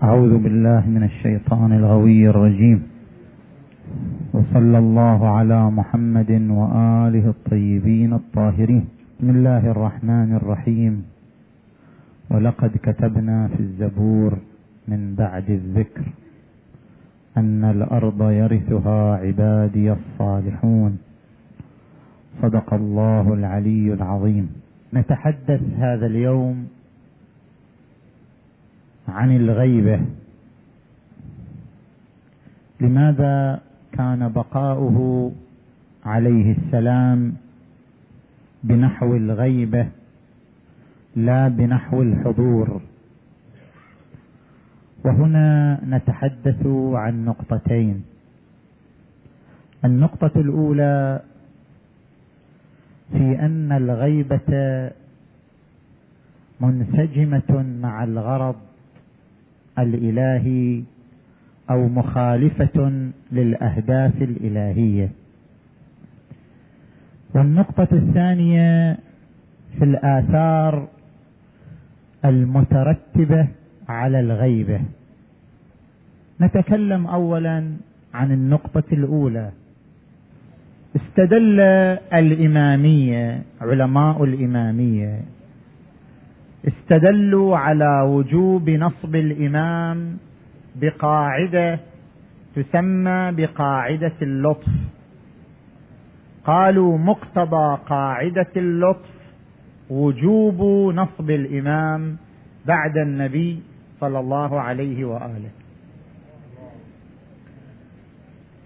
أعوذ بالله من الشيطان الغوي الرجيم. وصلى الله على محمد وآله الطيبين الطاهرين. بسم الله الرحمن الرحيم. ولقد كتبنا في الزبور من بعد الذكر أن الأرض يرثها عبادي الصالحون. صدق الله العلي العظيم. نتحدث هذا اليوم عن الغيبة. لماذا كان بقاؤه عليه السلام بنحو الغيبة لا بنحو الحضور؟ وهنا نتحدث عن نقطتين. النقطة الأولى في أن الغيبة منسجمة مع الغرض الإلهي أو مخالفة للأهداف الإلهية. والنقطة الثانية في الآثار المترتبة على الغيبة. نتكلم اولا عن النقطة الأولى. استدل الإمامية علماء الإمامية استدلوا على وجوب نصب الإمام بقاعدة تسمى بقاعدة اللطف. قالوا مقتضى قاعدة اللطف وجوب نصب الإمام بعد النبي صلى الله عليه وآله.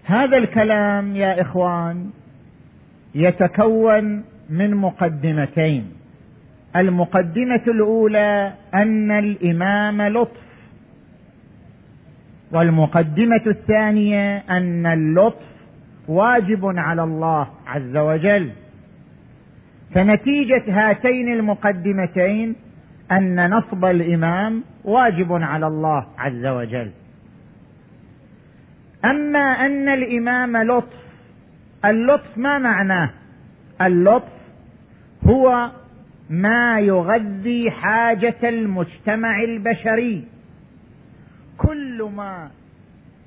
هذا الكلام يا إخوان يتكون من مقدمتين. المقدمة الأولى أن الإمام لطف. والمقدمة الثانية أن اللطف واجب على الله عز وجل. فنتيجة هاتين المقدمتين أن نصب الإمام واجب على الله عز وجل. أما أن الإمام لطف اللطف ما معناه؟ اللطف هو ما يغذي حاجة المجتمع البشري. كل ما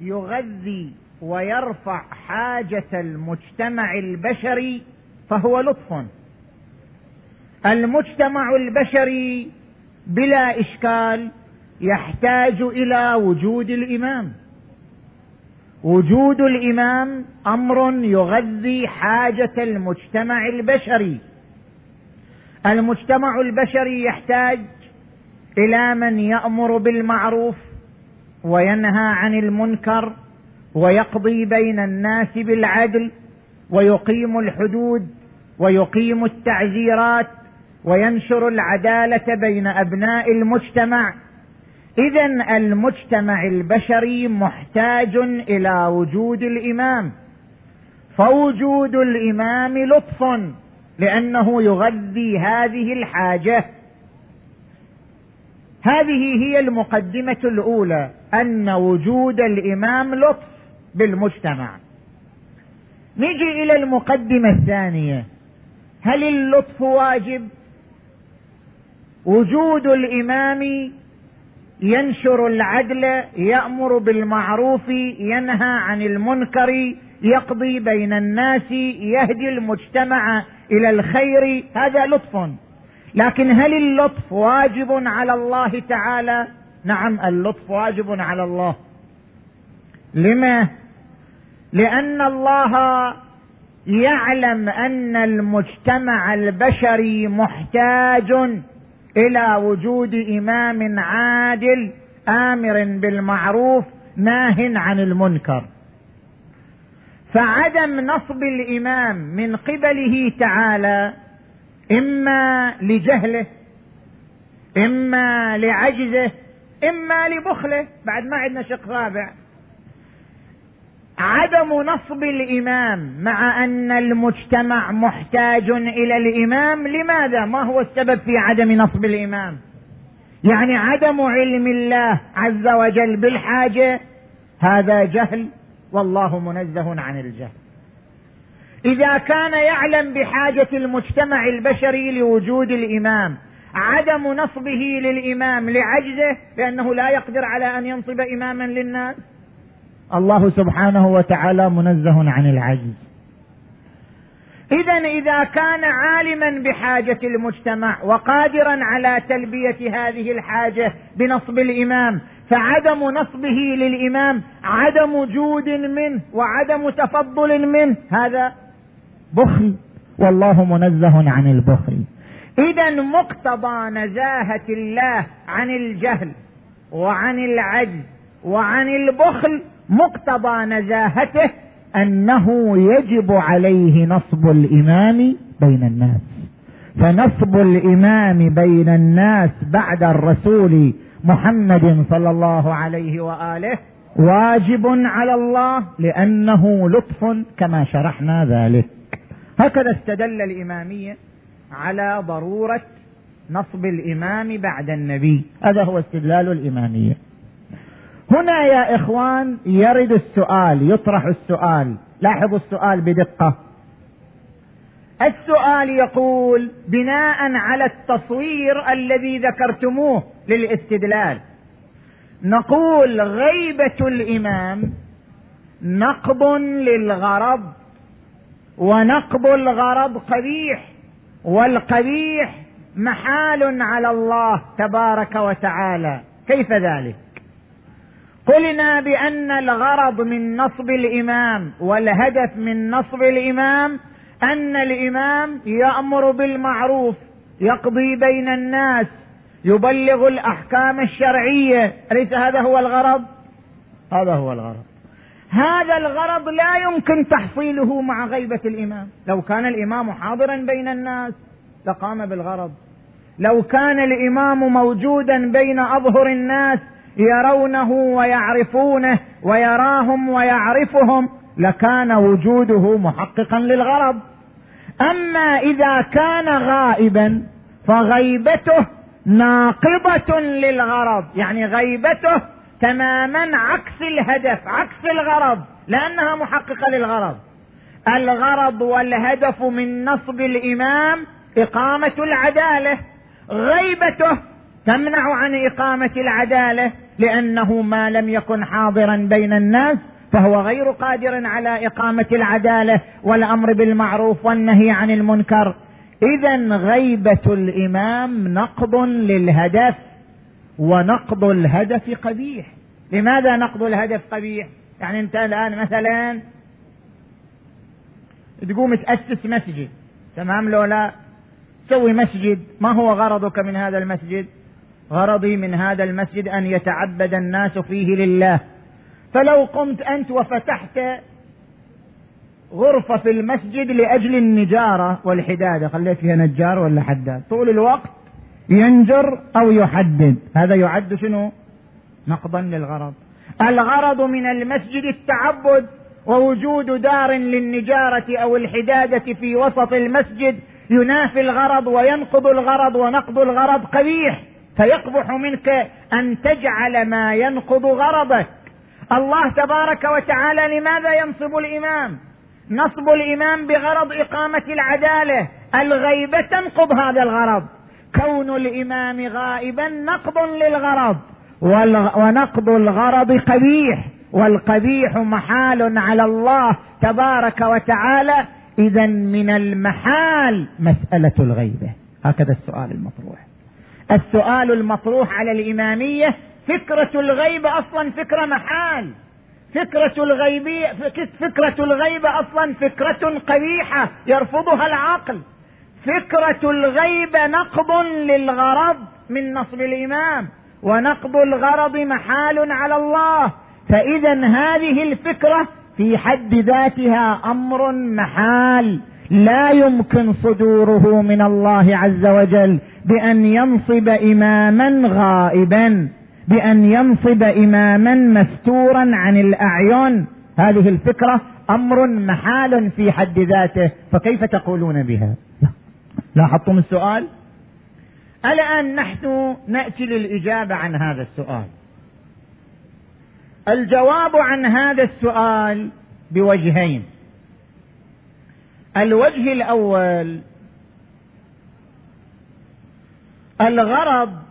يغذي ويرفع حاجة المجتمع البشري فهو لطف. المجتمع البشري بلا إشكال يحتاج إلى وجود الإمام. وجود الإمام أمر يغذي حاجة المجتمع البشري. المجتمع البشري يحتاج إلى من يأمر بالمعروف وينهى عن المنكر ويقضي بين الناس بالعدل ويقيم الحدود ويقيم التعزيرات وينشر العدالة بين أبناء المجتمع. اذا المجتمع البشري محتاج إلى وجود الإمام. فوجود الإمام لطف. لأنه يغذي هذه الحاجة. هذه هي المقدمة الأولى أن وجود الإمام لطف بالمجتمع. نجي إلى المقدمة الثانية. هل اللطف واجب؟ وجود الإمام ينشر العدل يأمر بالمعروف ينهى عن المنكر يقضي بين الناس يهدي المجتمع إلى الخير هذا لطف. لكن هل اللطف واجب على الله تعالى؟ نعم اللطف واجب على الله. لما؟ لأن الله يعلم أن المجتمع البشري محتاج إلى وجود إمام عادل آمر بالمعروف ناه عن المنكر. فعدم نصب الإمام من قبله تعالى إما لجهله إما لعجزه إما لبخله. بعد ما عندنا شق رابع. عدم نصب الإمام مع أن المجتمع محتاج إلى الإمام لماذا؟ ما هو السبب في عدم نصب الإمام؟ يعني عدم علم الله عز وجل بالحاجة هذا جهل والله منزه عن الجهل. إذا كان يعلم بحاجة المجتمع البشري لوجود الإمام عدم نصبه للإمام لعجزه لأنه لا يقدر على أن ينصب إماما للناس؟ الله سبحانه وتعالى منزه عن العجز. اذا إذا كان عالما بحاجة المجتمع وقادرا على تلبية هذه الحاجة بنصب الإمام فعدم نصبه للإمام عدم جود منه وعدم تفضل منه هذا بخل. والله منزه عن البخل. إذا مقتضى نزاهة الله عن الجهل وعن العجز وعن البخل مقتضى نزاهته أنه يجب عليه نصب الإمام بين الناس. فنصب الإمام بين الناس بعد الرسول محمد صلى الله عليه وآله واجب على الله لأنه لطف كما شرحنا ذلك. هكذا استدل الاماميه على ضرورة نصب الإمام بعد النبي. هذا هو استدلال الاماميه هنا يا إخوان يرد السؤال يطرح السؤال. لاحظوا السؤال بدقة. السؤال يقول بناء على التصوير الذي ذكرتموه للاستدلال. نقول غيبة الإمام نقض للغرض ونقض الغرض قبيح والقبيح محال على الله تبارك وتعالى. كيف ذلك؟ قلنا بأن الغرض من نصب الإمام والهدف من نصب الإمام أن الإمام يأمر بالمعروف يقضي بين الناس يبلغ الأحكام الشرعية. أليس هذا هو الغرض؟ هذا هو الغرض. هذا الغرض لا يمكن تحصيله مع غيبة الإمام. لو كان الإمام حاضرا بين الناس لقام بالغرض. لو كان الإمام موجودا بين أظهر الناس يرونه ويعرفونه ويراهم ويعرفهم لكان وجوده محققا للغرض. أما إذا كان غائبا فغيبته ناقضه للغرض يعني غيبته تماما عكس الهدف عكس الغرض لأنها محققة للغرض. الغرض والهدف من نصب الإمام إقامة العدالة. غيبته تمنع عن إقامة العدالة لأنه ما لم يكن حاضرا بين الناس فهو غير قادر على إقامة العدالة والأمر بالمعروف والنهي عن المنكر. اذا غيبة الإمام نقض للهدف ونقض الهدف قبيح. لماذا نقض الهدف قبيح؟ يعني أنت الآن مثلا تقوم تأسس مسجد تمام لو لا؟ تسوي مسجد ما هو غرضك من هذا المسجد؟ غرضي من هذا المسجد أن يتعبد الناس فيه لله. فلو قمت أنت وفتحت غرفة في المسجد لأجل النجارة والحداده خليت فيها نجار ولا حداد؟ طول الوقت ينجر أو يحدد. هذا يعد شنو؟ نقضا للغرض. الغرض من المسجد التعبد ووجود دار للنجارة أو الحدادة في وسط المسجد. ينافي الغرض وينقض الغرض ونقض الغرض قبيح. فيقبح منك أن تجعل ما ينقض غرضك. الله تبارك وتعالى لماذا ينصب الإمام؟ نصب الامام بغرض إقامة العدالة. الغيبة تنقض هذا الغرض. كون الإمام غائبا نقض للغرض. ونقض الغرض قبيح. والقبيح محال على الله تبارك وتعالى. اذا من المحال مسألة الغيبة. هكذا السؤال المطروح. السؤال المطروح على الإمامية فكرة الغيبه أصلا فكرة محال. فكرة الغيبية فكرة الغيبة أصلا فكرة قبيحة يرفضها العقل. فكرة الغيبة نقض للغرض من نصب الإمام ونقض الغرض محال على الله. فإذا هذه الفكرة في حد ذاتها أمر محال. لا يمكن صدوره من الله عز وجل بأن ينصب إماما غائبا. بأن ينصب إماما مستورا عن الأعين هذه الفكرة أمر محال في حد ذاته. فكيف تقولون بها؟ لاحظتم السؤال؟ الآن نحن نأتي للإجابة عن هذا السؤال. الجواب عن هذا السؤال بوجهين. الوجه الأول الغرض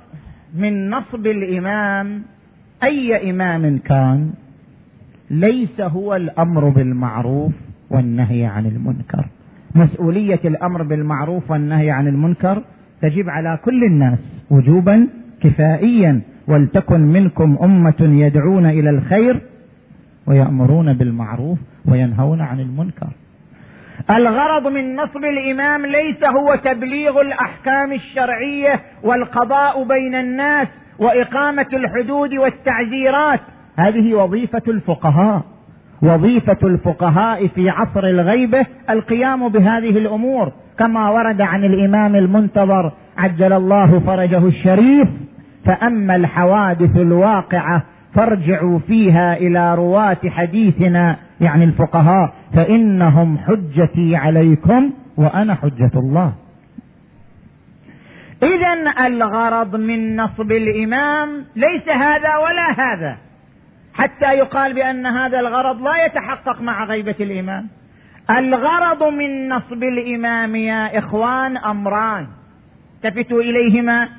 من نصب الإمام أي إمام كان ليس هو الأمر بالمعروف والنهي عن المنكر. مسؤولية الأمر بالمعروف والنهي عن المنكر تجب على كل الناس وجوبا كفائيا ولتكن منكم أمة يدعون إلى الخير ويأمرون بالمعروف وينهون عن المنكر. الغرض من نصب الإمام ليس هو تبليغ الأحكام الشرعية والقضاء بين الناس وإقامة الحدود والتعزيرات. هذه وظيفة الفقهاء. وظيفة الفقهاء في عصر الغيبة القيام بهذه الأمور. كما ورد عن الإمام المنتظر عجل الله فرجه الشريف فأما الحوادث الواقعة فارجعوا فيها إلى رواة حديثنا. يعني الفقهاء فإنهم حجتي عليكم وأنا حجة الله. اذا الغرض من نصب الإمام ليس هذا ولا هذا حتى يقال بأن هذا الغرض لا يتحقق مع غيبة الإمام. الغرض من نصب الإمام يا إخوان أمران. التفتوا إليهما.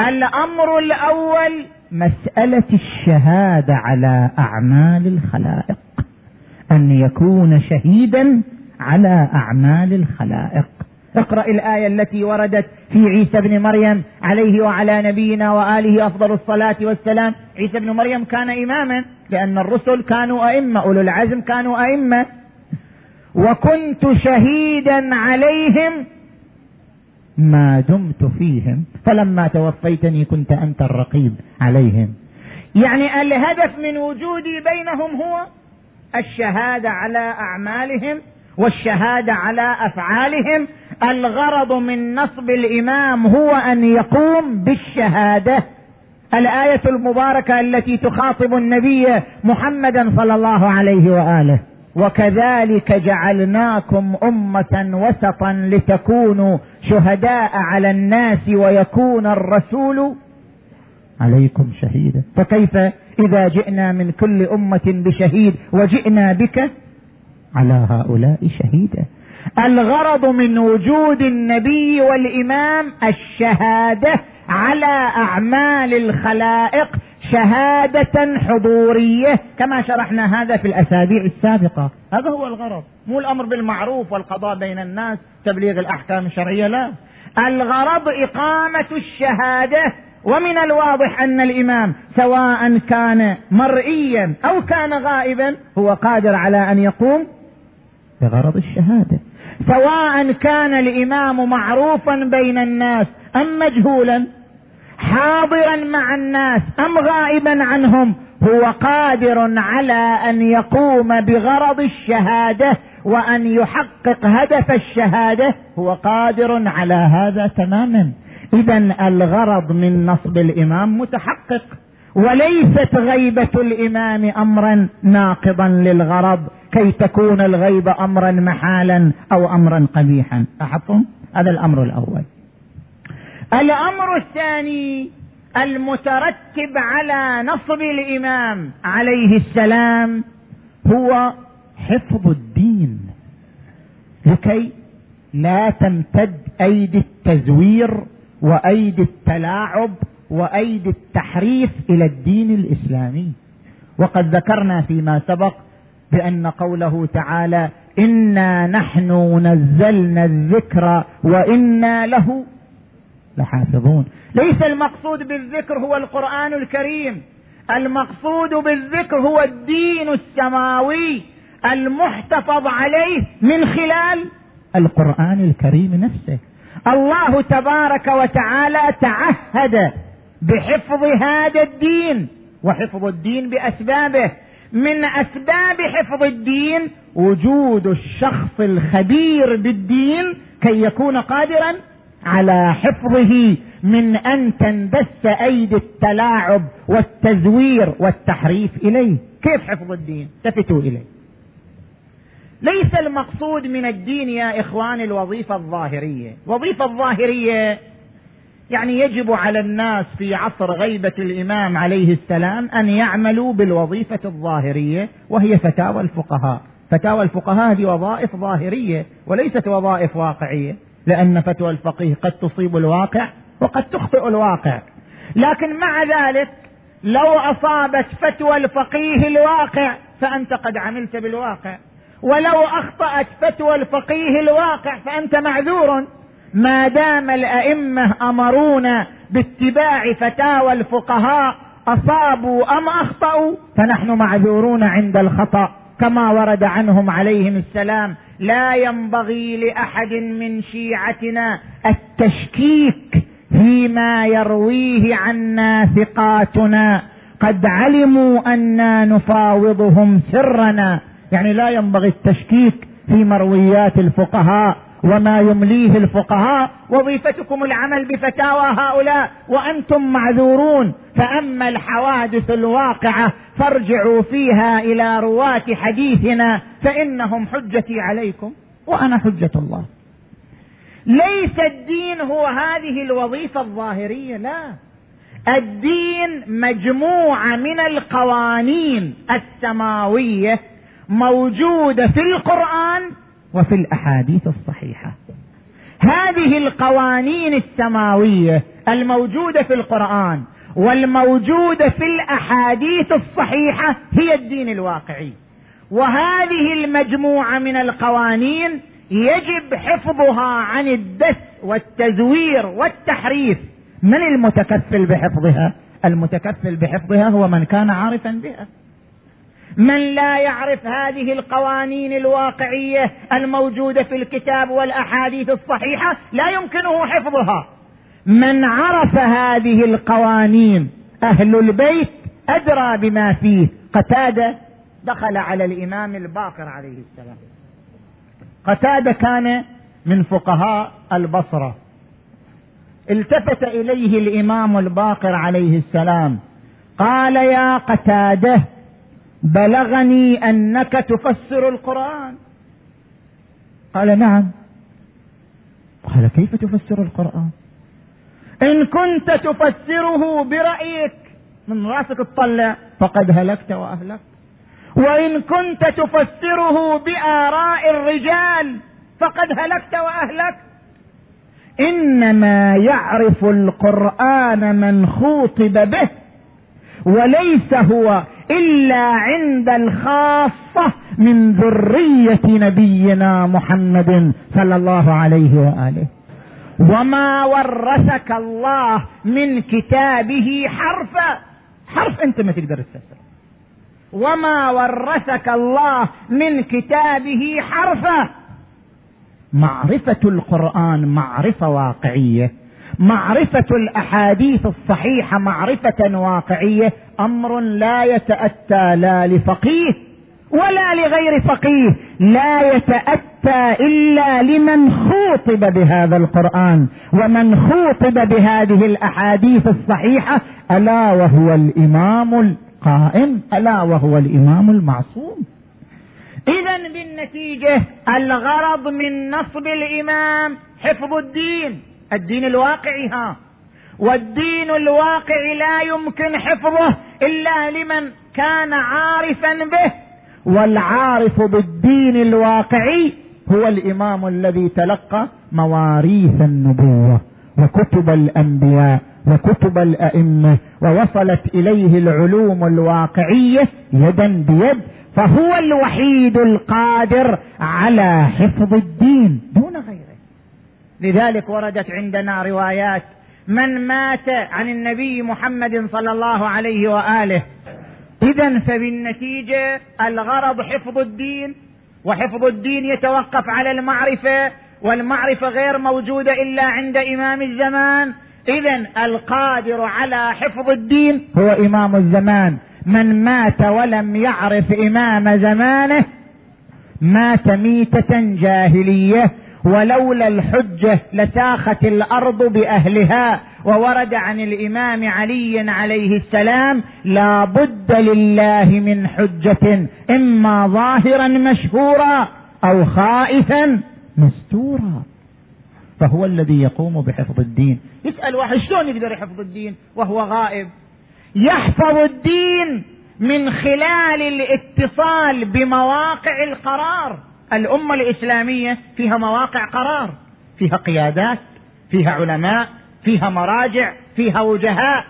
الأمر الأول مسألة الشهادة على أعمال الخلائق. أن يكون شهيدا على أعمال الخلائق. اقرأ الآية التي وردت في عيسى بن مريم عليه وعلى نبينا وآله أفضل الصلاة والسلام. عيسى بن مريم كان إماما لأن الرسل كانوا أئمة أولو العزم كانوا أئمة. وكنت شهيدا عليهم ما دمت فيهم فلما توفيتني كنت أنت الرقيب عليهم. يعني الهدف من وجودي بينهم هو الشهادة على أعمالهم والشهادة على أفعالهم. الغرض من نصب الإمام هو أن يقوم بالشهادة. الآية المباركة التي تخاطب النبي محمدا صلى الله عليه وآله. وكذلك جعلناكم أمة وسطا لتكونوا شهداء على الناس ويكون الرسول عليكم شهيدا. فكيف إذا جئنا من كل أمة بشهيد وجئنا بك على هؤلاء شهيدا. الغرض من وجود النبي والإمام الشهادة على أعمال الخلائق شهادة حضورية كما شرحنا هذا في الأسابيع السابقة. هذا هو الغرض. مو الأمر بالمعروف والقضاء بين الناس تبليغ الأحكام الشرعية لا. الغرض إقامة الشهادة ومن الواضح أن الإمام سواء كان مرئيا أو كان غائبا هو قادر على أن يقوم بغرض الشهادة. سواء كان الإمام معروفا بين الناس أم مجهولا حاضرا مع الناس أم غائبا عنهم هو قادر على أن يقوم بغرض الشهادة وأن يحقق هدف الشهادة هو قادر على هذا تماما. اذا الغرض من نصب الإمام متحقق وليست غيبة الإمام امرا ناقضا للغرض كي تكون الغيبه امرا محالا أو امرا قبيحا. لاحظتم؟ هذا الأمر الأول. الأمر الثاني المترتب على نصب الإمام عليه السلام هو حفظ الدين لكي لا تمتد أيدي التزوير وأيدي التلاعب وأيدي التحريف إلى الدين الإسلامي. وقد ذكرنا فيما سبق بأن قوله تعالى انا نحن نزلنا الذكر وأنا له لحافظون. ليس المقصود بالذكر هو القرآن الكريم. المقصود بالذكر هو الدين السماوي المحتفظ عليه من خلال القرآن الكريم نفسه. الله تبارك وتعالى تعهد بحفظ هذا الدين وحفظ الدين بأسبابه. من أسباب حفظ الدين وجود الشخص الخبير بالدين كي يكون قادرا على حفظه من أن تندس أيدي التلاعب والتزوير والتحريف إليه. كيف حفظ الدين؟ التفتوا إليه. ليس المقصود من الدين يا إخوان الوظيفة الظاهرية. الوظيفه الظاهرية يعني يجب على الناس في عصر غيبة الإمام عليه السلام أن يعملوا بالوظيفة الظاهرية وهي فتاوى الفقهاء. فتاوى الفقهاء هذه وظائف ظاهرية وليست وظائف واقعية لأن فتوى الفقيه قد تصيب الواقع وقد تخطئ الواقع. لكن مع ذلك لو أصابت فتوى الفقيه الواقع فأنت قد عملت بالواقع. ولو أخطأت فتوى الفقيه الواقع فأنت معذور. ما دام الأئمة أمرونا باتباع فتاوى الفقهاء أصابوا أم أخطأوا؟ فنحن معذورون عند الخطأ كما ورد عنهم عليهم السلام لا ينبغي لأحد من شيعتنا التشكيك فيما يرويه عنا ثقاتنا. قد علموا أنا نفاوضهم سرنا. يعني لا ينبغي التشكيك في مرويات الفقهاء وما يمليه الفقهاء. وظيفتكم العمل بفتاوى هؤلاء وأنتم معذورون. فأما الحوادث الواقعة فارجعوا فيها إلى رواة حديثنا فإنهم حجتي عليكم وأنا حجة الله. ليس الدين هو هذه الوظيفة الظاهرية لا. الدين مجموعة من القوانين السماوية موجودة في القرآن وفي الأحاديث الصحيحة. هذه القوانين السماوية الموجودة في القرآن والموجودة في الأحاديث الصحيحة هي الدين الواقعي. وهذه المجموعة من القوانين يجب حفظها عن الدس والتزوير والتحريف. من المتكفل بحفظها؟ المتكفل بحفظها هو من كان عارفا بها. من لا يعرف هذه القوانين الواقعية الموجودة في الكتاب والأحاديث الصحيحة لا يمكنه حفظها. من عرف هذه القوانين أهل البيت أدرى بما فيه. قتادة دخل على الإمام الباقر عليه السلام. قتادة كان من فقهاء البصرة. التفت إليه الإمام الباقر عليه السلام. قال يا قتادة بلغني أنك تفسر القرآن. قال نعم. قال كيف تفسر القرآن؟ إن كنت تفسره برأيك من راسك تطلع فقد هلكت وأهلكت. وإن كنت تفسره بآراء الرجال فقد هلكت وأهلكت. إنما يعرف القرآن من خوطب به وليس هو إلا عند الخاصة من ذرية نبينا محمد صلى الله عليه وآله. وما ورثك الله من كتابه حرفا. حرف أنت ما تقدر تفسر وما ورثك الله من كتابه حرفا. معرفة القرآن معرفة واقعية. معرفة الأحاديث الصحيحة معرفة واقعية أمر لا يتأتى لا لفقيه ولا لغير فقيه لا يتأتى إلا لمن خوطب بهذا القرآن ومن خوطب بهذه الأحاديث الصحيحة ألا وهو الإمام القائم ألا وهو الإمام المعصوم. اذا بالنتيجة الغرض من نصب الإمام حفظ الدين. الدين الواقعي ها. والدين الواقعي لا يمكن حفظه إلا لمن كان عارفا به. والعارف بالدين الواقعي هو الإمام الذي تلقى مواريث النبوة وكتب الأنبياء وكتب الأئمة ووصلت إليه العلوم الواقعية يدا بيد. فهو الوحيد القادر على حفظ الدين. دون غيره. لذلك وردت عندنا روايات من مات عن النبي محمد صلى الله عليه وآله إذا فبالنتيجة الغرض حفظ الدين وحفظ الدين يتوقف على المعرفة والمعرفة غير موجودة إلا عند إمام الزمان إذا القادر على حفظ الدين هو إمام الزمان من مات ولم يعرف إمام زمانه مات ميتة جاهلية ولولا الحجة لساخت الأرض بأهلها وورد عن الإمام علي عليه السلام لا بد لله من حجة إما ظاهرا مشهورا أو خائفا مستورا. فهو الذي يقوم بحفظ الدين. يسأل واحد شلون يقدر يحفظ الدين وهو غائب؟ يحفظ الدين من خلال الاتصال بمواقع القرار. الأمة الإسلامية فيها مواقع قرار فيها قيادات فيها علماء فيها مراجع فيها وجهاء.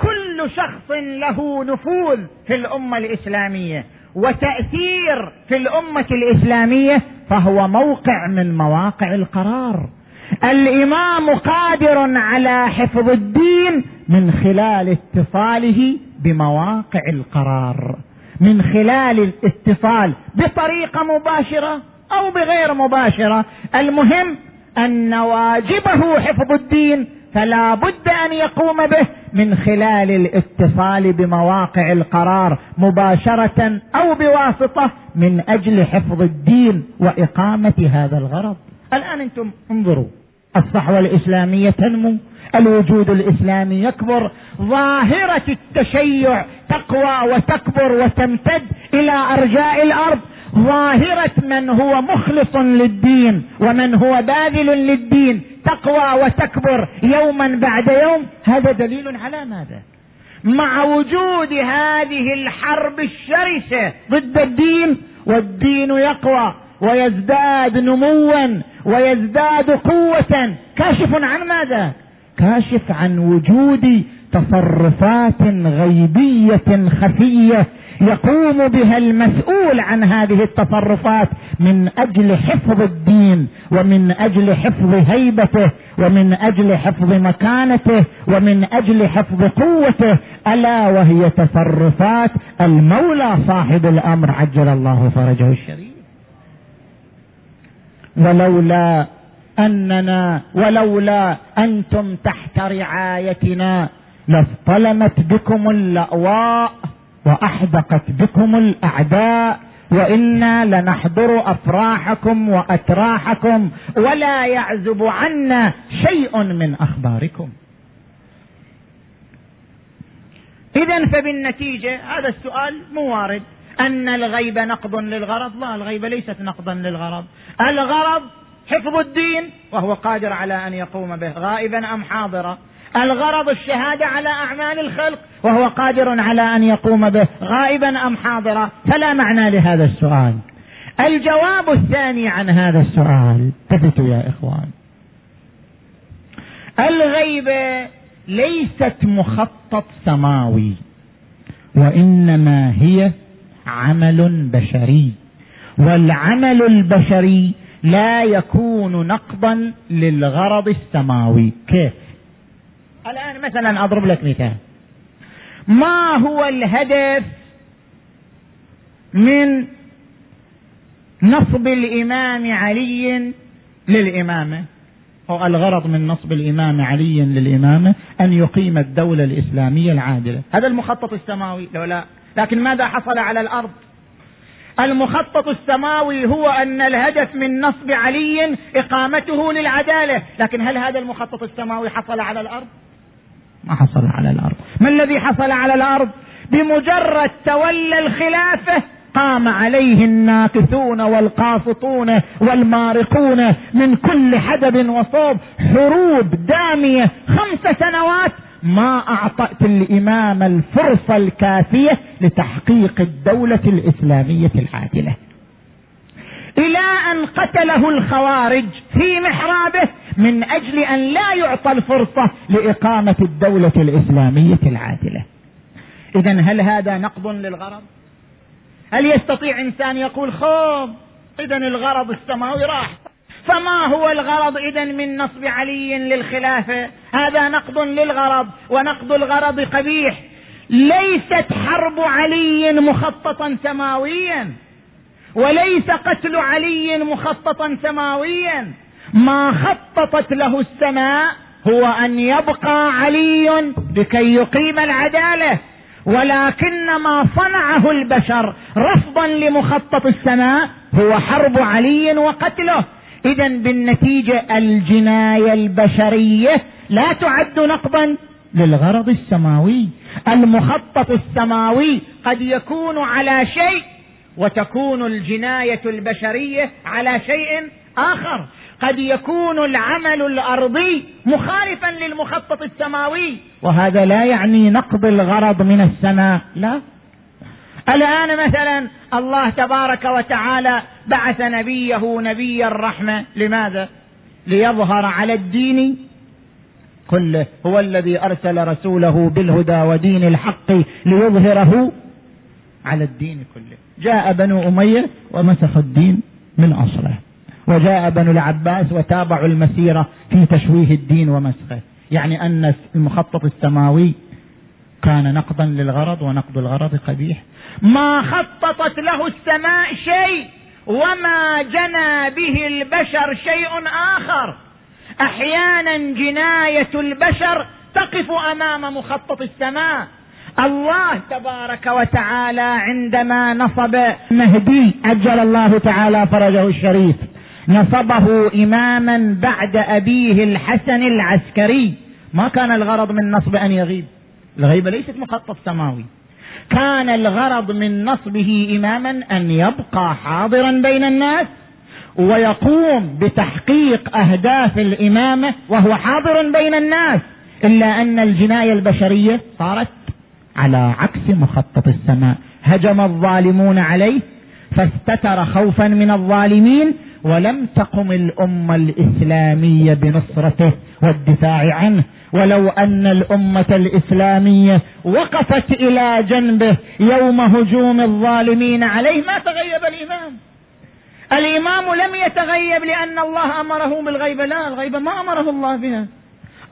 كل شخص له نفوذ في الأمة الإسلامية وتأثير في الأمة الإسلامية فهو موقع من مواقع القرار. الإمام قادر على حفظ الدين من خلال اتصاله بمواقع القرار. من خلال الاتصال بطريقة مباشرة أو بغير مباشرة. المهم أن واجبه حفظ الدين فلا بد أن يقوم به من خلال الاتصال بمواقع القرار مباشرة أو بواسطة من أجل حفظ الدين وإقامة هذا الغرض. الآن أنتم انظروا. الصحوة الإسلامية تنمو الوجود الإسلامي يكبر ظاهرة التشيع تقوى وتكبر وتمتد إلى أرجاء الأرض ظاهرة من هو مخلص للدين ومن هو باذل للدين تقوى وتكبر يوما بعد يوم. هذا دليل على ماذا؟ مع وجود هذه الحرب الشرسة ضد الدين والدين يقوى ويزداد نموا. ويزداد قوة. كاشف عن ماذا؟ كاشف عن وجود تصرفات غيبية خفية يقوم بها المسؤول عن هذه التصرفات من أجل حفظ الدين ومن أجل حفظ هيبته ومن أجل حفظ مكانته ومن أجل حفظ قوته. ألا وهي تصرفات المولى صاحب الأمر. عجل الله فرجه الشريف. ولولا أننا ولولا أنتم تحت رعايتنا لاصطلمت بكم الأواء وأحدقت بكم الأعداء وإنا لنحضر أفراحكم وأتراحكم ولا يعزب عنا شيء من أخباركم. اذا فبالنتيجة هذا السؤال مو وارد. أن الغيب نقض للغرض لا الغيب ليست نقضا للغرض. الغرض حفظ الدين وهو قادر على أن يقوم به غائبا أم حاضرا. الغرض الشهادة على أعمال الخلق وهو قادر على أن يقوم به غائبا أم حاضرا. فلا معنى لهذا السؤال. الجواب الثاني عن هذا السؤال ثبتوا يا إخوان. الغيبه ليست مخطط سماوي وإنما هي عمل بشري. والعمل البشري لا يكون نقضا للغرض السماوي. كيف؟ الآن مثلا أضرب لك مثال. ما هو الهدف من نصب الإمام علي للإمامة؟ هو الغرض من نصب الإمام علي للإمامة أن يقيم الدولة الإسلامية العادلة. هذا المخطط السماوي. لو لا لكن ماذا حصل على الأرض؟ المخطط السماوي هو أن الهدف من نصب علي إقامته للعدالة لكن هل هذا المخطط السماوي حصل على الأرض؟ ما حصل على الأرض. ما الذي حصل على الأرض؟ بمجرد تولى الخلافة قام عليه الناكثون والقاسطون والمارقون من كل حدب وصوب حروب دامية خمس سنوات ما اعطت الإمام الفرصة الكافية لتحقيق الدولة الإسلامية العادلة. إلى أن قتله الخوارج في محرابه من أجل أن لا يعطى الفرصة لإقامة الدولة الإسلامية العادلة. اذا هل هذا نقض للغرض؟ هل يستطيع إنسان يقول خوب اذا الغرض السماوي راح. فما هو الغرض اذا من نصب علي للخلافة؟ هذا نقض للغرض ونقض الغرض قبيح. ليست حرب علي مخططا سماويا وليس قتل علي مخططا سماويا. ما خططت له السماء هو أن يبقى علي لكي يقيم العدالة. ولكن ما صنعه البشر رفضا لمخطط السماء هو حرب علي وقتله. اذا بالنتيجة الجناية البشرية لا تعد نقضا للغرض السماوي. المخطط السماوي قد يكون على شيء وتكون الجناية البشرية على شيء آخر. قد يكون العمل الأرضي مخالفا للمخطط السماوي. وهذا لا يعني نقض الغرض من السماء. لا. الآن مثلا الله تبارك وتعالى بعث نبيه نبي الرحمة لماذا؟ ليظهر على الدين كله هو الذي أرسل رسوله بالهدى ودين الحق ليظهره على الدين كله. جاء بنو أمية ومسخوا الدين من أصله وجاء بنو العباس وتابعوا المسيرة في تشويه الدين ومسخه. يعني أن المخطط السماوي كان نقضا للغرض ونقض الغرض قبيح. ما خططت له السماء شيء وما جنى به البشر شيء آخر. أحيانا جناية البشر تقف أمام مخطط السماء. الله تبارك وتعالى عندما نصب مهدي أجل الله تعالى فرجه الشريف. نصبه اماما بعد أبيه الحسن العسكري. ما كان الغرض من نصب أن يغيب. الغيبة ليست مخطط سماوي. كان الغرض من نصبه إماما أن يبقى حاضرا بين الناس ويقوم بتحقيق أهداف الإمامة وهو حاضر بين الناس إلا أن الجناية البشرية صارت على عكس مخطط السماء. هجم الظالمون عليه فاستتر خوفا من الظالمين ولم تقم الأمة الإسلامية بنصرته والدفاع عنه. ولو أن الأمة الإسلامية وقفت إلى جنبه يوم هجوم الظالمين عليه ما تغيب الإمام. الإمام لم يتغيب لأن الله أمره بالغيبه لا الغيبه ما أمره الله بها.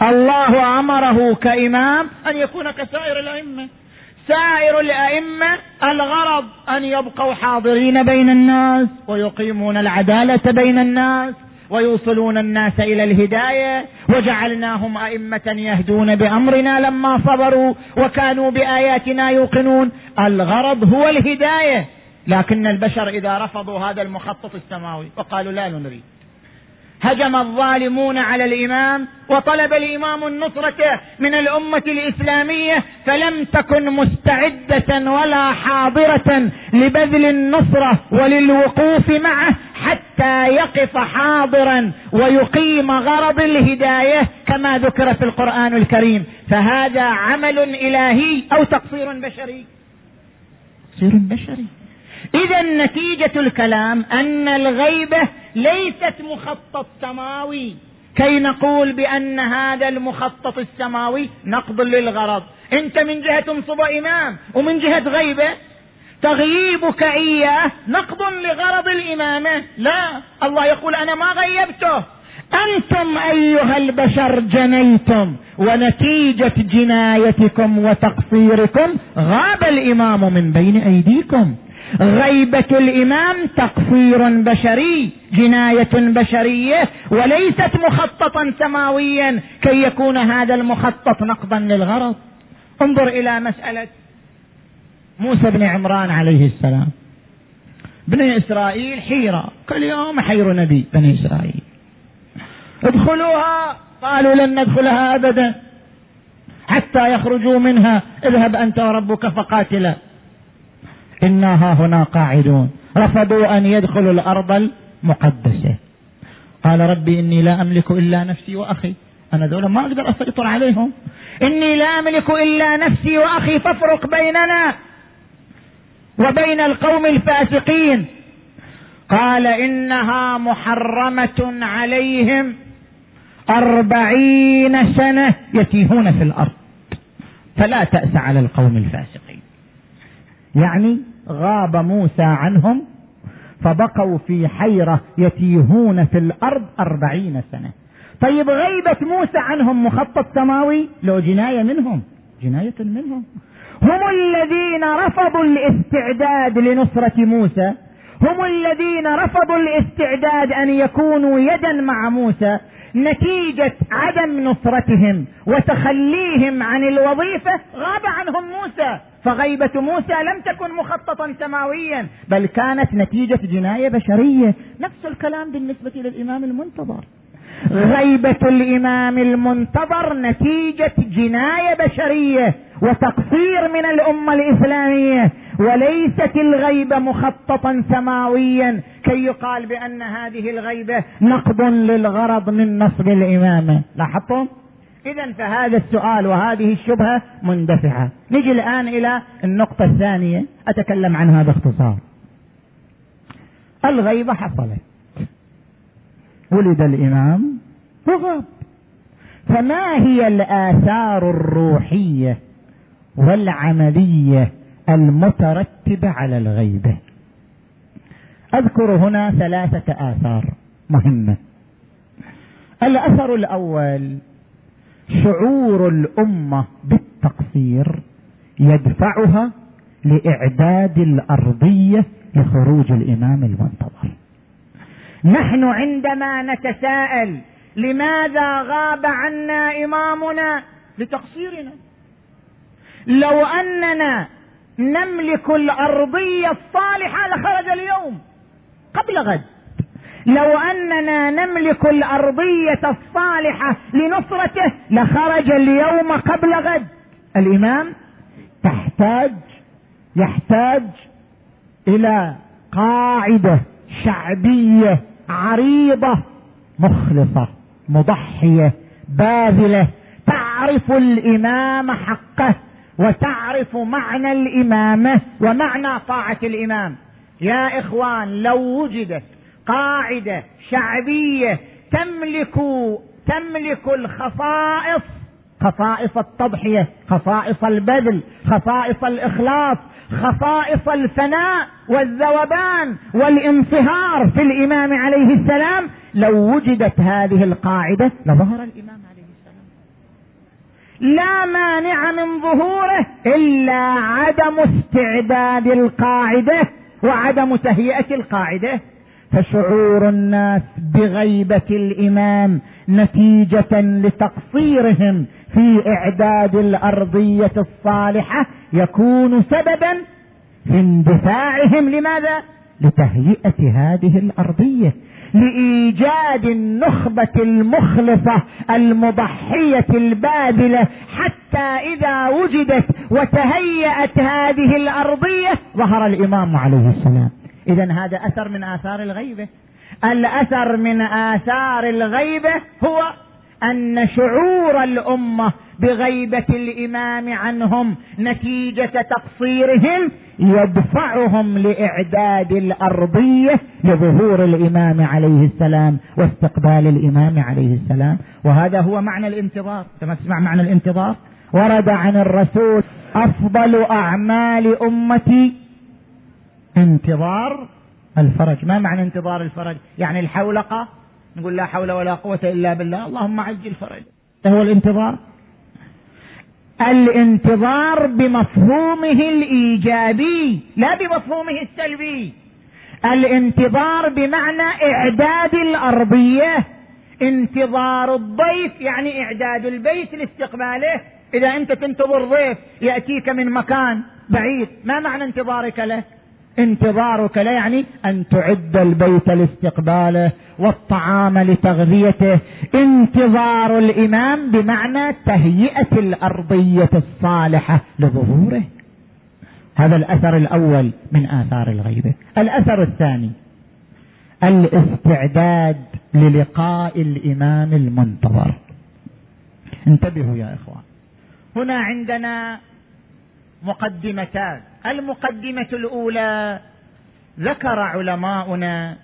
الله أمره كإمام أن يكون كسائر الأئمة. سائر الأئمة الغرض أن يبقوا حاضرين بين الناس ويقيمون العدالة بين الناس ويوصلون الناس إلى الهداية وجعلناهم أئمة يهدون بأمرنا لما صبروا وكانوا بآياتنا يوقنون. الغرض هو الهداية لكن البشر إذا رفضوا هذا المخطط السماوي وقالوا لا نريد. هجم الظالمون على الإمام وطلب الإمام النصرة من الأمة الإسلامية فلم تكن مستعدة ولا حاضرة لبذل النصرة وللوقوف معه حتى يقف حاضرا ويقيم غرض الهداية كما ذكر في القرآن الكريم. فهذا عمل إلهي أو تقصير بشري؟ تقصير بشري. إذا نتيجة الكلام أن الغيبة ليست مخطط سماوي. كي نقول بأن هذا المخطط السماوي نقض للغرض. أنت من جهة تنصب إمام ومن جهة غيبة. تغييبك إياه نقض لغرض الإمامة. لا الله يقول أنا ما غيبته. أنتم أيها البشر جنيتم ونتيجة جنايتكم وتقصيركم غاب الإمام من بين أيديكم. غيبة الإمام تقصير بشري جناية بشرية وليست مخططا سماويا كي يكون هذا المخطط نقضا للغرض. انظر إلى مسألة موسى بن عمران عليه السلام. بني إسرائيل حيرة. كل يوم حير نبي بني إسرائيل؟ ادخلوها. قالوا لن ندخلها ابدا حتى يخرجوا منها. اذهب أنت وربك فقاتلا. أنا ها هنا قاعدون. رفضوا أن يدخلوا الأرض المقدسة. قال ربي إني لا أملك إلا نفسي وأخي. أنا ذولا ما أقدر أسيطر عليهم. إني لا أملك إلا نفسي وأخي فافرق بيننا وبين القوم الفاسقين. قال إنها محرمة عليهم أربعين سنة يتيهون في الأرض. فلا تأس على القوم الفاسقين. يعني غاب موسى عنهم فبقوا في حيرة يتيهون في الأرض أربعين سنة. طيب غيبة موسى عنهم مخطط سماوي؟ لو جناية منهم. جناية منهم. هم الذين رفضوا الاستعداد لنصرة موسى. هم الذين رفضوا الاستعداد أن يكونوا يدا مع موسى. نتيجة عدم نصرتهم وتخليهم عن الوظيفة غاب عنهم موسى. فغيبة موسى لم تكن مخططا سماويا بل كانت نتيجة جناية بشرية. نفس الكلام بالنسبة للإمام المنتظر. غيبة الإمام المنتظر نتيجة جناية بشرية وتقصير من الأمة الإسلامية. وليست الغيبة مخططا سماويا كي يقال بأن هذه الغيبة نقض للغرض من نصب الإمامة لاحظتم؟ إذا فهذا السؤال وهذه الشبهة مندفعة. نجي الآن إلى النقطة الثانية. أتكلم عنها باختصار. الغيبة حصلت. ولد الإمام وغاب فما هي الآثار الروحية والعملية المترتبه على الغيبه أذكر هنا ثلاثة آثار مهمة. الأثر الأول شعور الأمة بالتقصير يدفعها لإعداد الأرضية لخروج الإمام المنتظر. نحن عندما نتساءل لماذا غاب عنا إمامنا؟ لتقصيرنا. لو أننا نملك الأرضية الصالحة لخرج اليوم قبل غد. لو أننا نملك الأرضية الصالحة لنصرته لخرج اليوم قبل غد. الإمام تحتاج يحتاج إلى قاعدة شعبية عريضة مخلصة مضحية باذلة تعرف الإمام حقه. وتعرف معنى الإمامة ومعنى طاعة الإمام. يا إخوان لو وجدت قاعدة شعبية تملك تملك الخصائص خصائص التضحية خصائص البذل خصائص الإخلاص خصائص الفناء والذوبان والانصهار في الإمام عليه السلام لو وجدت هذه القاعدة لظهر الإمام لا مانع من ظهوره إلا عدم استعداد القاعدة وعدم تهيئة القاعدة. فشعور الناس بغيبة الإمام نتيجة لتقصيرهم في إعداد الأرضية الصالحة يكون سببا في اندفاعهم. لماذا؟ لتهيئة هذه الأرضية. لإيجاد النخبة المخلصة المضحية الباذله حتى إذا وجدت وتهيأت هذه الأرضية ظهر الإمام عليه السلام. اذا هذا أثر من آثار الغيبة. الأثر من آثار الغيبة هو أن شعور الأمة بغيبة الإمام عنهم نتيجة تقصيرهم يدفعهم لإعداد الأرضية لظهور الإمام عليه السلام واستقبال الإمام عليه السلام. وهذا هو معنى الانتظار. كما تسمع معنى الانتظار؟ ورد عن الرسول أفضل أعمال أمتي انتظار الفرج. ما معنى انتظار الفرج؟ يعني الحولقة نقول لا حول ولا قوة إلا بالله. اللهم عجل فرج هو الانتظار. الانتظار بمفهومه الإيجابي لا بمفهومه السلبي. الانتظار بمعنى إعداد الأرضية. انتظار الضيف يعني إعداد البيت لاستقباله. إذا أنت تنتظر ضيف يأتيك من مكان بعيد ما معنى انتظارك له؟ انتظارك لا يعني أن تعد البيت لاستقباله والطعام لتغذيته. انتظار الإمام بمعنى تهيئة الأرضية الصالحة لظهوره. هذا الأثر الأول من آثار الغيبة. الأثر الثاني الاستعداد للقاء الإمام المنتظر. انتبهوا يا إخوان. هنا عندنا مقدمتان. المقدمة الأولى ذكر علماؤنا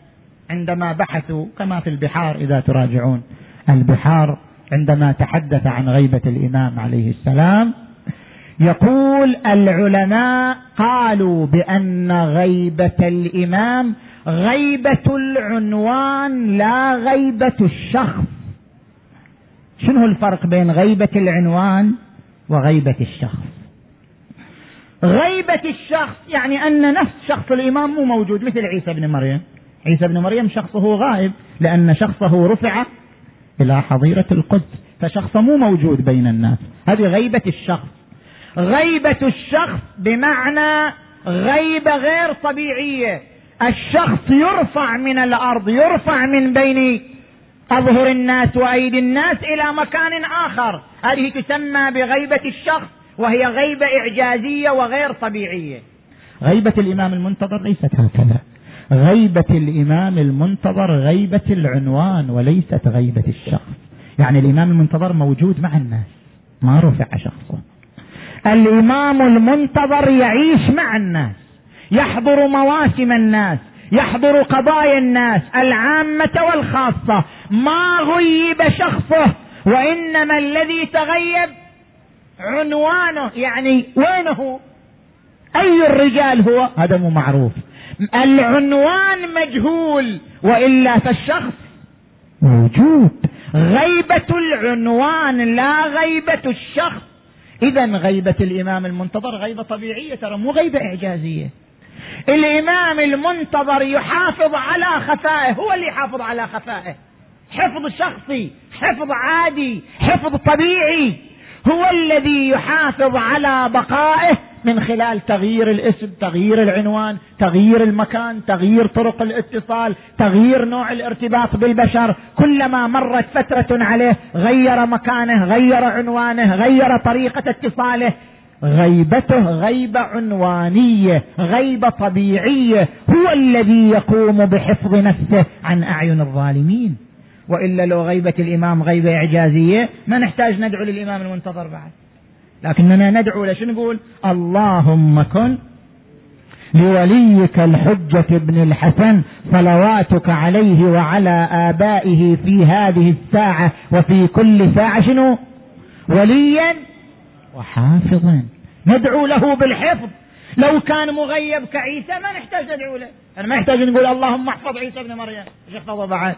عندما بحثوا كما في البحار إذا تراجعون البحار عندما تحدث عن غيبة الإمام عليه السلام يقول العلماء قالوا بأن غيبة الإمام غيبة العنوان لا غيبة الشخص. شنو الفرق بين غيبة العنوان وغيبة الشخص؟ غيبة الشخص يعني أن نفس شخص الإمام مو موجود مثل عيسى بن مريم. عيسى بن مريم شخصه غائب لأن شخصه رفع إلى حظيرة القدس فشخصه مو موجود بين الناس. هذه غيبة الشخص. غيبة الشخص بمعنى غيبة غير طبيعية. الشخص يرفع من الأرض يرفع من بين أظهر الناس وأيدي الناس إلى مكان آخر. هذه تسمى بغيبة الشخص. وهي غيبة إعجازية وغير طبيعية. غيبة الإمام المنتظر ليست هكذا. غيبة الإمام المنتظر غيبة العنوان وليست غيبة الشخص. يعني الإمام المنتظر موجود مع الناس ما رفع شخصه. الإمام المنتظر يعيش مع الناس يحضر مواسم الناس يحضر قضايا الناس العامة والخاصة. ما غيب شخصه وإنما الذي تغيب عنوانه يعني وينه؟ أي الرجال هو؟ هذا مو معروف. العنوان مجهول وإلا فالشخص موجود. غيبة العنوان لا غيبة الشخص. اذا غيبة الإمام المنتظر غيبة طبيعية ترى مو غيبة إعجازية. الإمام المنتظر يحافظ على خفائه هو اللي يحافظ على خفائه. حفظ شخصي حفظ عادي حفظ طبيعي. هو الذي يحافظ على بقائه من خلال تغيير الاسم تغيير العنوان تغيير المكان تغيير طرق الاتصال تغيير نوع الارتباط بالبشر. كلما مرت فترة عليه غير مكانه غير عنوانه غير طريقة اتصاله. غيبته غيبه عنوانية غيبه طبيعية. هو الذي يقوم بحفظ نفسه عن أعين الظالمين. وإلا لو غيبة الإمام غيبه إعجازية ما نحتاج ندعو للإمام المنتظر بعد. لكننا ندعو له نقول؟ اللهم كن لوليك الحجة ابن الحسن صلواتك عليه وعلى آبائه في هذه الساعة وفي كل ساعة شنو؟ وليا وحافظا. ندعو له بالحفظ. لو كان مغيب كعيسى ما نحتاج ندعو له. أنا ما نحتاج نقول اللهم احفظ عيسى ابن مريم. احفظه بعد؟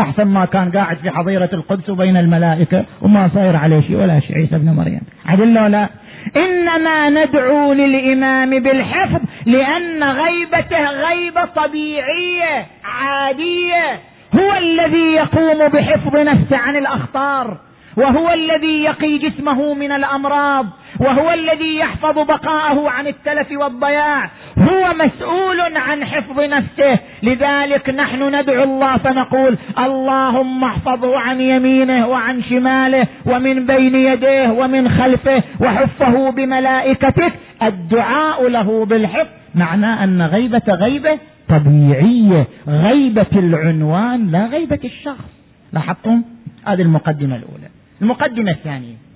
أحسن ما كان قاعد في حظيرة القدس وبين الملائكة وما صاير عليه شيء ولا شيء. عيسى ابن مريم. عدل ولا إنما ندعو للإمام بالحفظ لأن غيبته غيبة طبيعية عادية. هو الذي يقوم بحفظ نفسه عن الأخطار وهو الذي يقي جسمه من الأمراض. وهو الذي يحفظ بقاءه عن التلف والضياع. هو مسؤول عن حفظ نفسه. لذلك نحن ندعو الله فنقول اللهم احفظه عن يمينه وعن شماله ومن بين يديه ومن خلفه وحفه بملائكتك. الدعاء له بالحفظ معناه أن غيبة غيبة طبيعية. غيبة العنوان لا غيبة الشخص. لاحظتم؟ هذه المقدمة الأولى. المقدمة الثانية.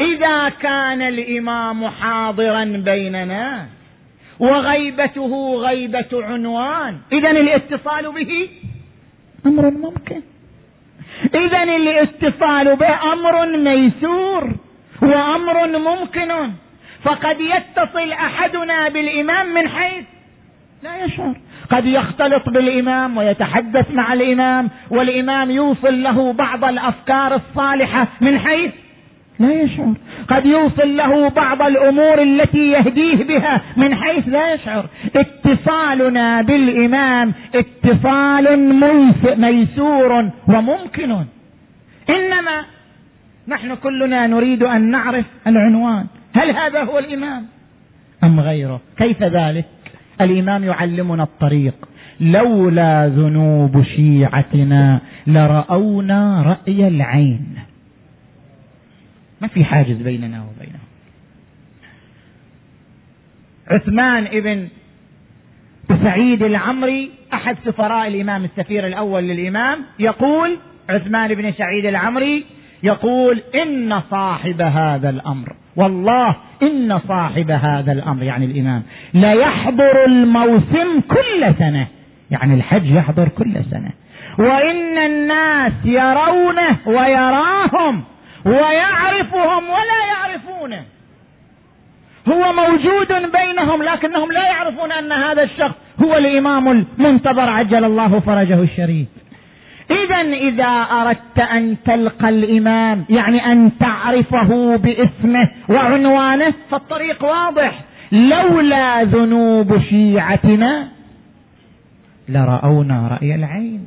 إذا كان الإمام حاضرا بيننا وغيبته غيبة عنوان اذا الاتصال به أمر ممكن. اذا الاتصال به أمر ميسور وأمر ممكن. فقد يتصل أحدنا بالإمام من حيث لا يشعر. قد يختلط بالإمام ويتحدث مع الإمام والإمام يوصل له بعض الأفكار الصالحة من حيث لا يشعر. قد يوصل له بعض الأمور التي يهديه بها من حيث لا يشعر. اتصالنا بالإمام اتصال ميسور وممكن. إنما نحن كلنا نريد أن نعرف العنوان. هل هذا هو الإمام؟ أم غيره؟ كيف ذلك؟ الإمام يعلمنا الطريق. لولا ذنوب شيعتنا لرأونا رأي العين. ما في حاجز بيننا وبينهم. عثمان ابن سعيد العمري أحد سفراء الإمام السفير الأول للإمام يقول عثمان بن سعيد العمري يقول إن صاحب هذا الأمر والله إن صاحب هذا الأمر يعني الإمام ليحضر الموسم كل سنة يعني الحج يحضر كل سنة. وإن الناس يرونه ويراهم ويعرفهم ولا يعرفونه. هو موجود بينهم لكنهم لا يعرفون أن هذا الشخص هو الإمام المنتظر عجل الله فرجه الشريف اذا إذا أردت أن تلقى الإمام يعني أن تعرفه باسمه وعنوانه فالطريق واضح. لولا ذنوب شيعتنا لرأونا رأي العين.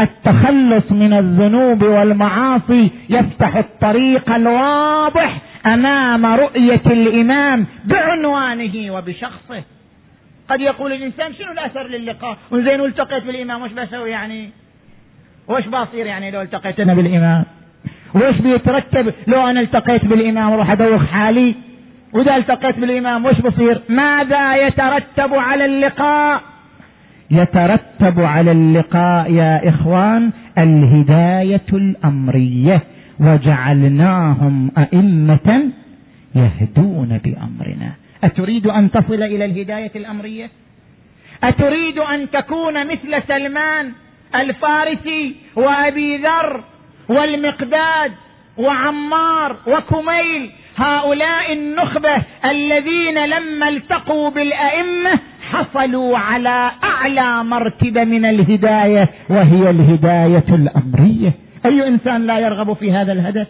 التخلص من الذنوب والمعاصي يفتح الطريق الواضح أمام رؤية الإمام بعنوانه وبشخصه. قد يقول الإنسان شنو الأثر للقاء؟ وزين التقيت بالإمام وش بسوي يعني؟ وش بصير يعني لو التقيت أنا بالإمام؟ وش بيترتب لو أنا التقيت بالإمام أروح أدوخ حالي؟ وإذا التقيت بالإمام وش بصير؟ ماذا يترتب على اللقاء؟ يترتب على اللقاء يا إخوان الهداية الأمرية وجعلناهم أئمة يهدون بأمرنا. أتريد أن تصل إلى الهداية الأمرية؟ أتريد أن تكون مثل سلمان الفارسي وأبي ذر والمقداد وعمار وكميل هؤلاء النخبة الذين لما التقوا بالأئمة حصلوا على أعلى مرتبة من الهداية وهي الهداية الأمرية. أي إنسان لا يرغب في هذا الهدف؟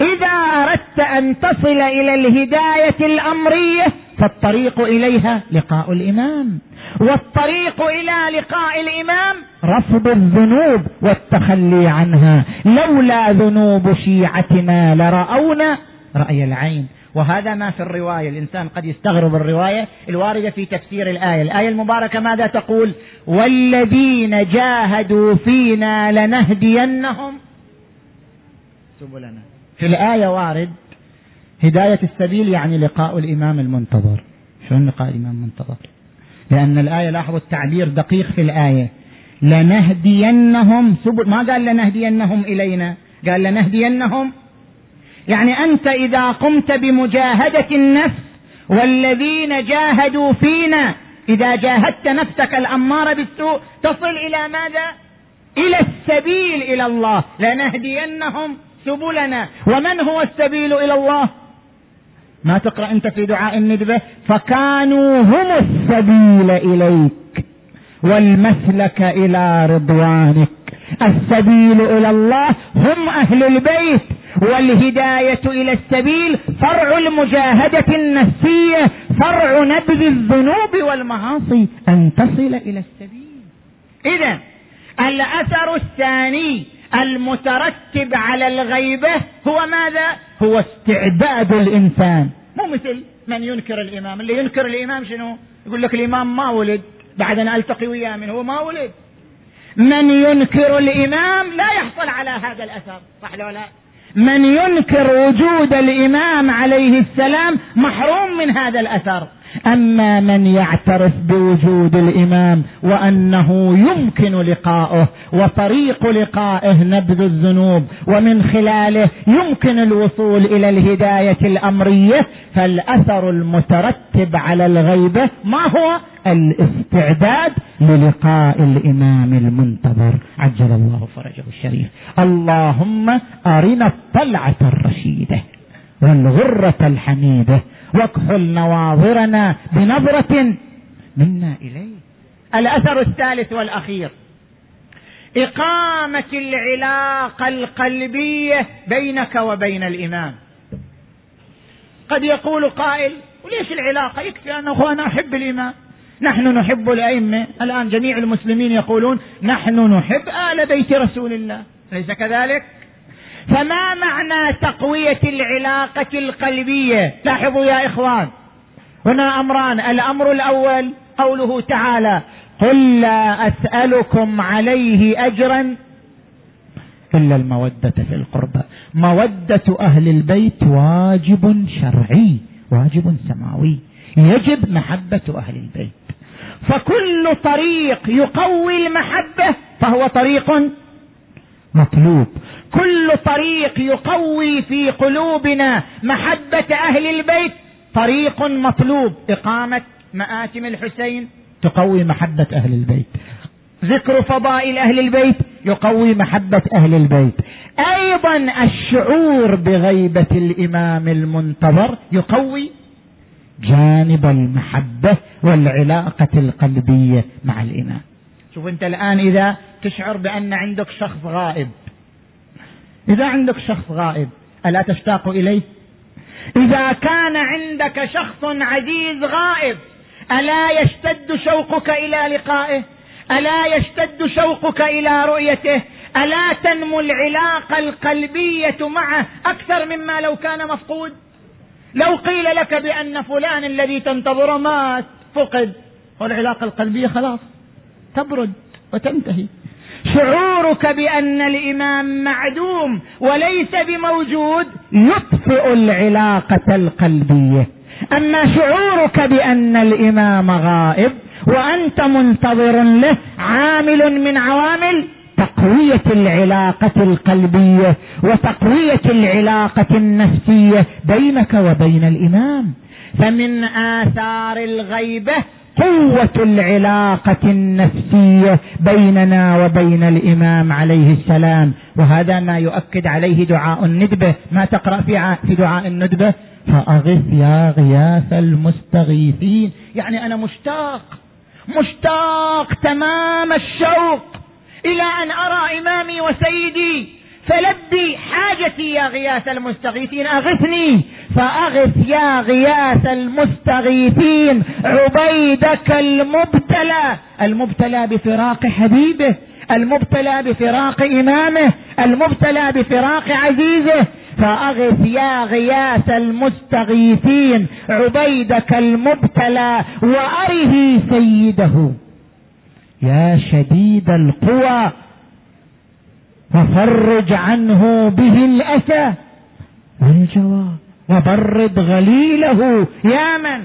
إذا أردت أن تصل إلى الهداية الأمرية فالطريق إليها لقاء الإمام. والطريق إلى لقاء الإمام رفض الذنوب والتخلي عنها. لولا ذنوب شيعتنا لرأونا رأي العين. وهذا ما في الرواية. الإنسان قد يستغرب الرواية الواردة في تفسير الآية. الآية المباركة ماذا تقول؟ والذين جاهدوا فينا لنهدينهم سبلنا. في الآية وارد هداية السبيل يعني لقاء الإمام المنتظر. شلون لقاء الإمام المنتظر؟ لأن الآية لاحظوا التعبير دقيق في الآية. لنهدينهم سبل ما قال لنهدينهم إلينا؟ قال لنهدينهم يعني أنت إذا قمت بمجاهدة النفس والذين جاهدوا فينا إذا جاهدت نفسك الأمارة بالسوء تصل إلى ماذا؟ إلى السبيل إلى الله. لنهدينهم سبلنا. ومن هو السبيل إلى الله؟ ما تقرأ أنت في دعاء الندبة؟ فكانوا هم السبيل إليك. والمسلك إلى رضوانك. السبيل إلى الله هم أهل البيت. والهداية إلى السبيل فرع المجاهدة النفسية فرع نبذ الذنوب والمعاصي أن تصل إلى السبيل. إذا الأثر الثاني المترتب على الغيبة هو ماذا؟ هو استعداد الإنسان. مو مثل من ينكر الإمام. اللي ينكر الإمام شنو؟ يقول لك الإمام ما ولد. بعد أن ألتقي وياه من هو ما ولد. من ينكر الإمام لا يحصل على هذا الأثر. صح ولا لا؟ من ينكر وجود الإمام عليه السلام محروم من هذا الأثر. أما من يعترف بوجود الإمام وأنه يمكن لقاؤه وطريق لقائه نبذ الذنوب ومن خلاله يمكن الوصول إلى الهداية الأمرية فالأثر المترتب على الغيبه ما هو؟ الاستعداد للقاء الإمام المنتظر عجل الله فرجه الشريف. اللهم أرنا الطلعة الرشيدة والغرة الحميدة واكحل نواظرنا بنظرة منا إليه. الأثر الثالث والأخير. إقامة العلاقة القلبية بينك وبين الإمام. قد يقول قائل وليش العلاقة؟ يكفي أنه أنا أحب الإمام. نحن نحب الأئمة. الآن جميع المسلمين يقولون نحن نحب آل بيت رسول الله. ليس كذلك؟ فما معنى تقوية العلاقة القلبية؟ لاحظوا يا إخوان. هنا أمران. الأمر الأول قوله تعالى قل لا أسألكم عليه أجرا إلا المودة في القربى مودة أهل البيت واجب شرعي واجب سماوي. يجب محبة أهل البيت. فكل طريق يقوي المحبة فهو طريق مطلوب. كل طريق يقوي في قلوبنا محبة أهل البيت. طريق مطلوب. إقامة مآتم الحسين تقوي محبة أهل البيت. ذكر فضائل أهل البيت يقوي محبة أهل البيت. أيضا الشعور بغيبة الإمام المنتظر يقوي جانب المحبة والعلاقة القلبية مع الإمام. شوف أنت الآن إذا تشعر بأن عندك شخص غائب. إذا عندك شخص غائب ألا تشتاق إليه؟ إذا كان عندك شخص عزيز غائب ألا يشتد شوقك إلى لقائه؟ ألا يشتد شوقك إلى رؤيته؟ ألا تنمو العلاقة القلبية معه أكثر مما لو كان مفقود؟ لو قيل لك بأن فلان الذي تنتظره مات فقد والعلاقة القلبية خلاص تبرد وتنتهي. شعورك بأن الإمام معدوم وليس بموجود يطفئ العلاقة القلبية. أما شعورك بأن الإمام غائب وأنت منتظر له عامل من عوامل تقوية العلاقة القلبية وتقوية العلاقة النفسية بينك وبين الإمام. فمن آثار الغيبة قوة العلاقة النفسية بيننا وبين الإمام عليه السلام. وهذا ما يؤكد عليه دعاء الندبه ما تقرأ في دعاء الندبه فأغث يا غياث المستغيثين. يعني أنا مشتاق مشتاق تمام الشوق إلى أن أرى إمامي وسيدي. فلبي حاجتي يا غياث المستغيثين أغثني. فأغث يا غياث المستغيثين عبيدك المبتلى. المبتلى بفراق حبيبه المبتلى بفراق إمامه المبتلى بفراق عزيزه. فأغث يا غياث المستغيثين عبيدك المبتلى وأره سيده. يا شديد القوى ففرج عنه به الأسى. والجوى وبرد غليله يا من؟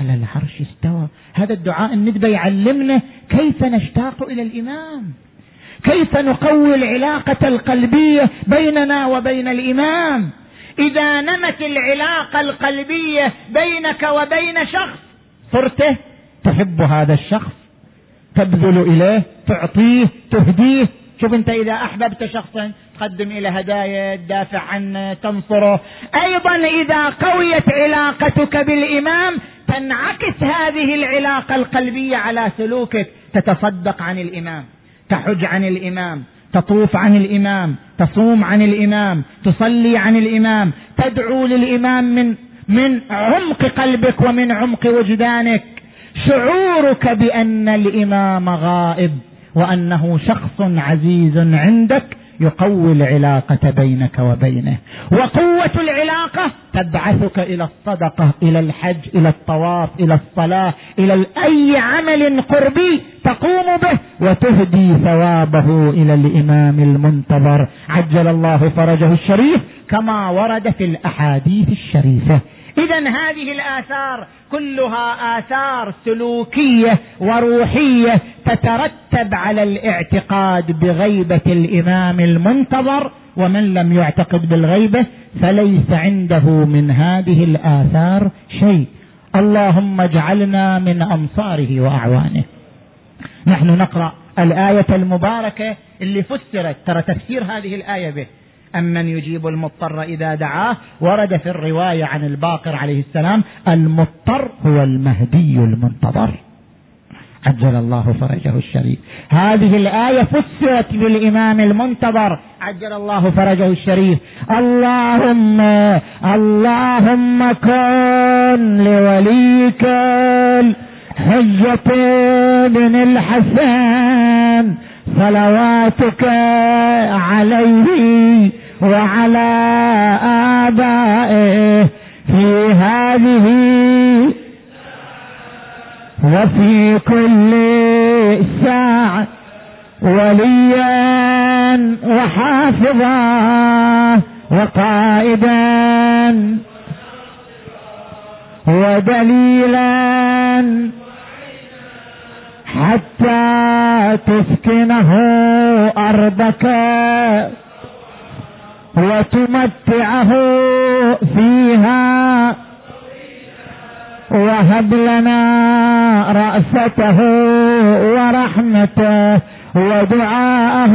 على العرش استوى. هذا الدعاء الندبة يعلمنا كيف نشتاق إلى الإمام. كيف نقوي العلاقة القلبية بيننا وبين الإمام. إذا نمت العلاقة القلبية بينك وبين شخص صرت تحب هذا الشخص. تبذل إليه تعطيه تهديه شوف انت اذا احببت شخصا تقدم إلى هدايا تدافع عنه تنصره. أيضا اذا قويت علاقتك بالامام تنعكس هذه العلاقة القلبية على سلوكك. تتصدق عن الامام تحج عن الامام تطوف عن الامام تصوم عن الامام تصلي عن الامام تدعو للامام من من عمق قلبك ومن عمق وجدانك. شعورك بأن الامام غائب. وأنه شخص عزيز عندك يقوي العلاقة بينك وبينه. وقوة العلاقة تبعثك إلى الصدقة إلى الحج إلى الطواف إلى الصلاة إلى أي عمل قربي تقوم به وتهدي ثوابه إلى الإمام المنتظر. عجل الله فرجه الشريف كما ورد في الأحاديث الشريفة. إذا هذه الآثار كلها آثار سلوكية وروحية تترتب على الاعتقاد بغيبة الإمام المنتظر ومن لم يعتقد بالغيبة فليس عنده من هذه الآثار شيء. اللهم اجعلنا من انصاره وأعوانه. نحن نقرأ الآية المباركة اللي فسرت ترى تفسير هذه الآية به. أمن يجيب المضطر إذا دعاه؟ ورد في الرواية عن الباقر عليه السلام المضطر هو المهدي المنتظر. عجل الله فرجه الشريف. هذه الآية فسرت بالإمام المنتظر. عجل الله فرجه الشريف. اللهم اللهم كن لوليك حجة بن الحسن. صلواتك عليه وعلى آبائه في هذه وفي كل ساعة وليا وحافظا وقائدا ودليلا حتى تسكنه أرضك. وتمتعه فيها. وهب لنا رأسته ورحمته ودعاءه.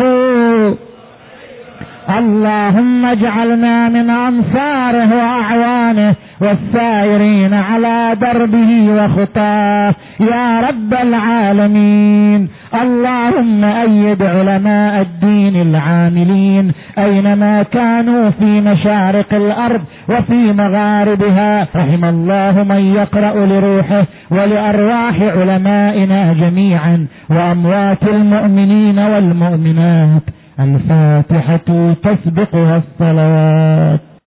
اللهم اجعلنا من أنصاره وأعوانه. والسائرين على دربه وخطاه. يا رب العالمين اللهم أيد علماء الدين العاملين أينما كانوا في مشارق الأرض وفي مغاربها. رحم الله من يقرأ لروحه ولأرواح علمائنا جميعا وأموات المؤمنين والمؤمنات. الفاتحة تسبقها الصلوات.